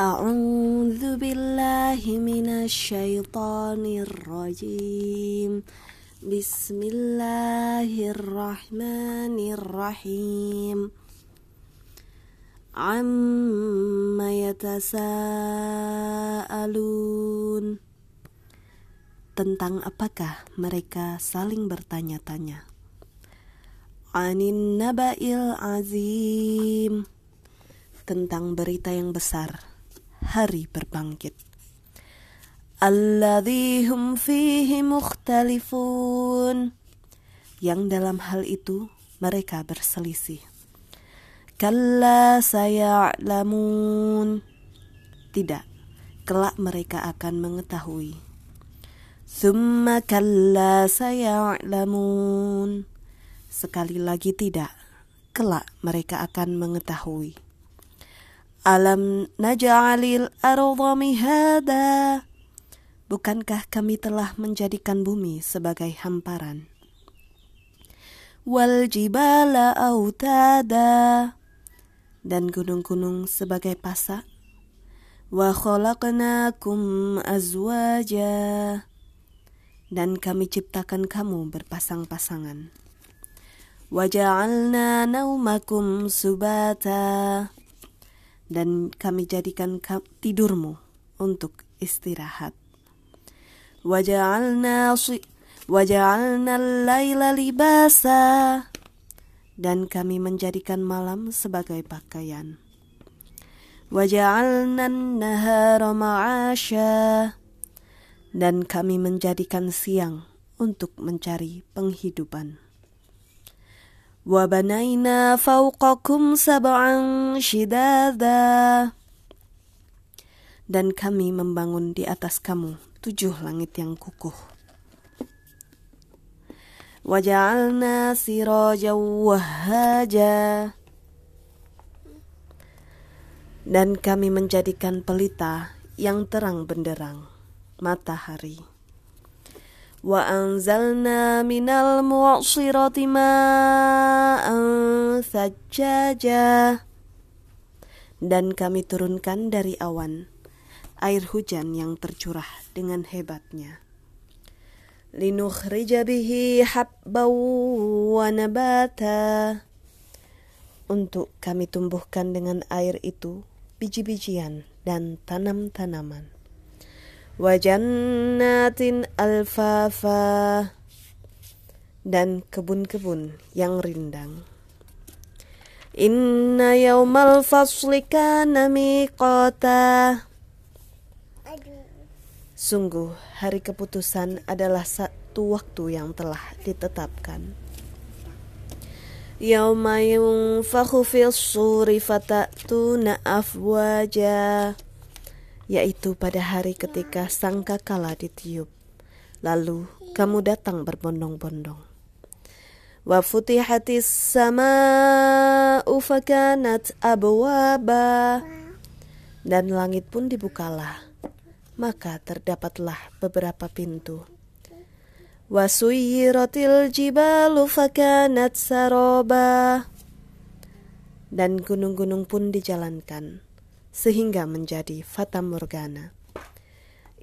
أعوذ بالله من الشيطان الرجيم بسم الله الرحمن الرحيم عما يتساءلون Tentang apakah mereka saling bertanya-tanya Anin naba'il azim Tentang berita yang besar Hari berbangkit. Alladhi hum fihi mukhtalifun. Yang dalam hal itu mereka berselisih. Kalla saya'lamun. Tidak, kelak mereka akan mengetahui. Summa kalla saya'lamun. Sekali lagi tidak, kelak mereka akan mengetahui. Alam naj'alil arda mihada Bukankah kami telah menjadikan bumi sebagai hamparan? Wal jibala autada dan gunung-gunung sebagai pasak. Wa khalaqnakum azwaja dan kami ciptakan kamu berpasang-pasangan. Waja'alna naumakum subata dan kami jadikan tidurmu untuk istirahat. Waja'alna waja'alna laila libasa dan kami menjadikan malam sebagai pakaian. Waja'alna nahara ma'asya dan kami menjadikan siang untuk mencari penghidupan. Wabanaina fauqakum sab'an shidada dan kami membangun di atas kamu tujuh langit yang kukuh. Waja'alna siraja wahaja dan kami menjadikan pelita yang terang benderang matahari. Anzalna minal mu'sirati ma'an sajjaja. Dan kami turunkan dari awan air hujan yang tercurah dengan hebatnya. Bihi habbaw wa nabata. Untuk kami tumbuhkan dengan air itu biji-bijian dan tanam-tanaman wajannatin alfafa dan kebun-kebun yang rindang. Inna yaumal fasli kana miqata. Sungguh hari keputusan adalah satu waktu yang telah ditetapkan. Yauma yunfakhu fis suri fatatuna yaitu pada hari ketika sangka kala ditiup. Lalu kamu datang berbondong-bondong. Wa futihatis sama'u fakanat abwaba. Dan langit pun dibukalah. Maka terdapatlah beberapa pintu. Wa suyiratil jibalu fakanat saroba. Dan gunung-gunung pun dijalankan sehingga menjadi fata morgana.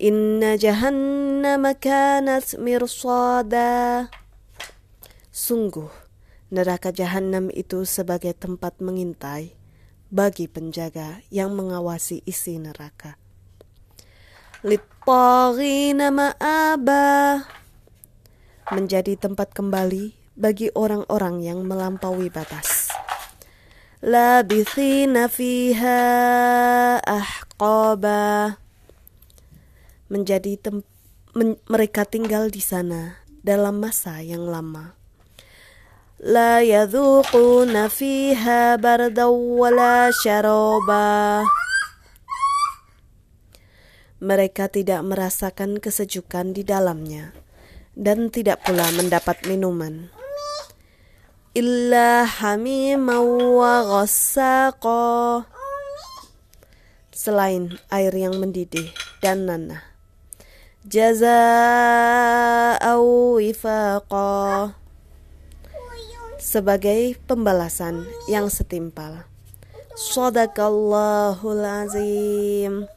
Inna jahannama kanat mirsada. Sungguh, neraka jahanam itu sebagai tempat mengintai bagi penjaga yang mengawasi isi neraka. Littagina ma'aba menjadi tempat kembali bagi orang-orang yang melampaui batas labithina fiha ahqaba. Menjadi tem men mereka tinggal di sana dalam masa yang lama. La yadhuquna fiha bardaw wala syaraba. Mereka tidak merasakan kesejukan di dalamnya dan tidak pula mendapat minuman illa hamima wa ghassaqa selain air yang mendidih dan nanah. Jaza'au sebagai pembalasan yang setimpal. Sadaqallahul azim.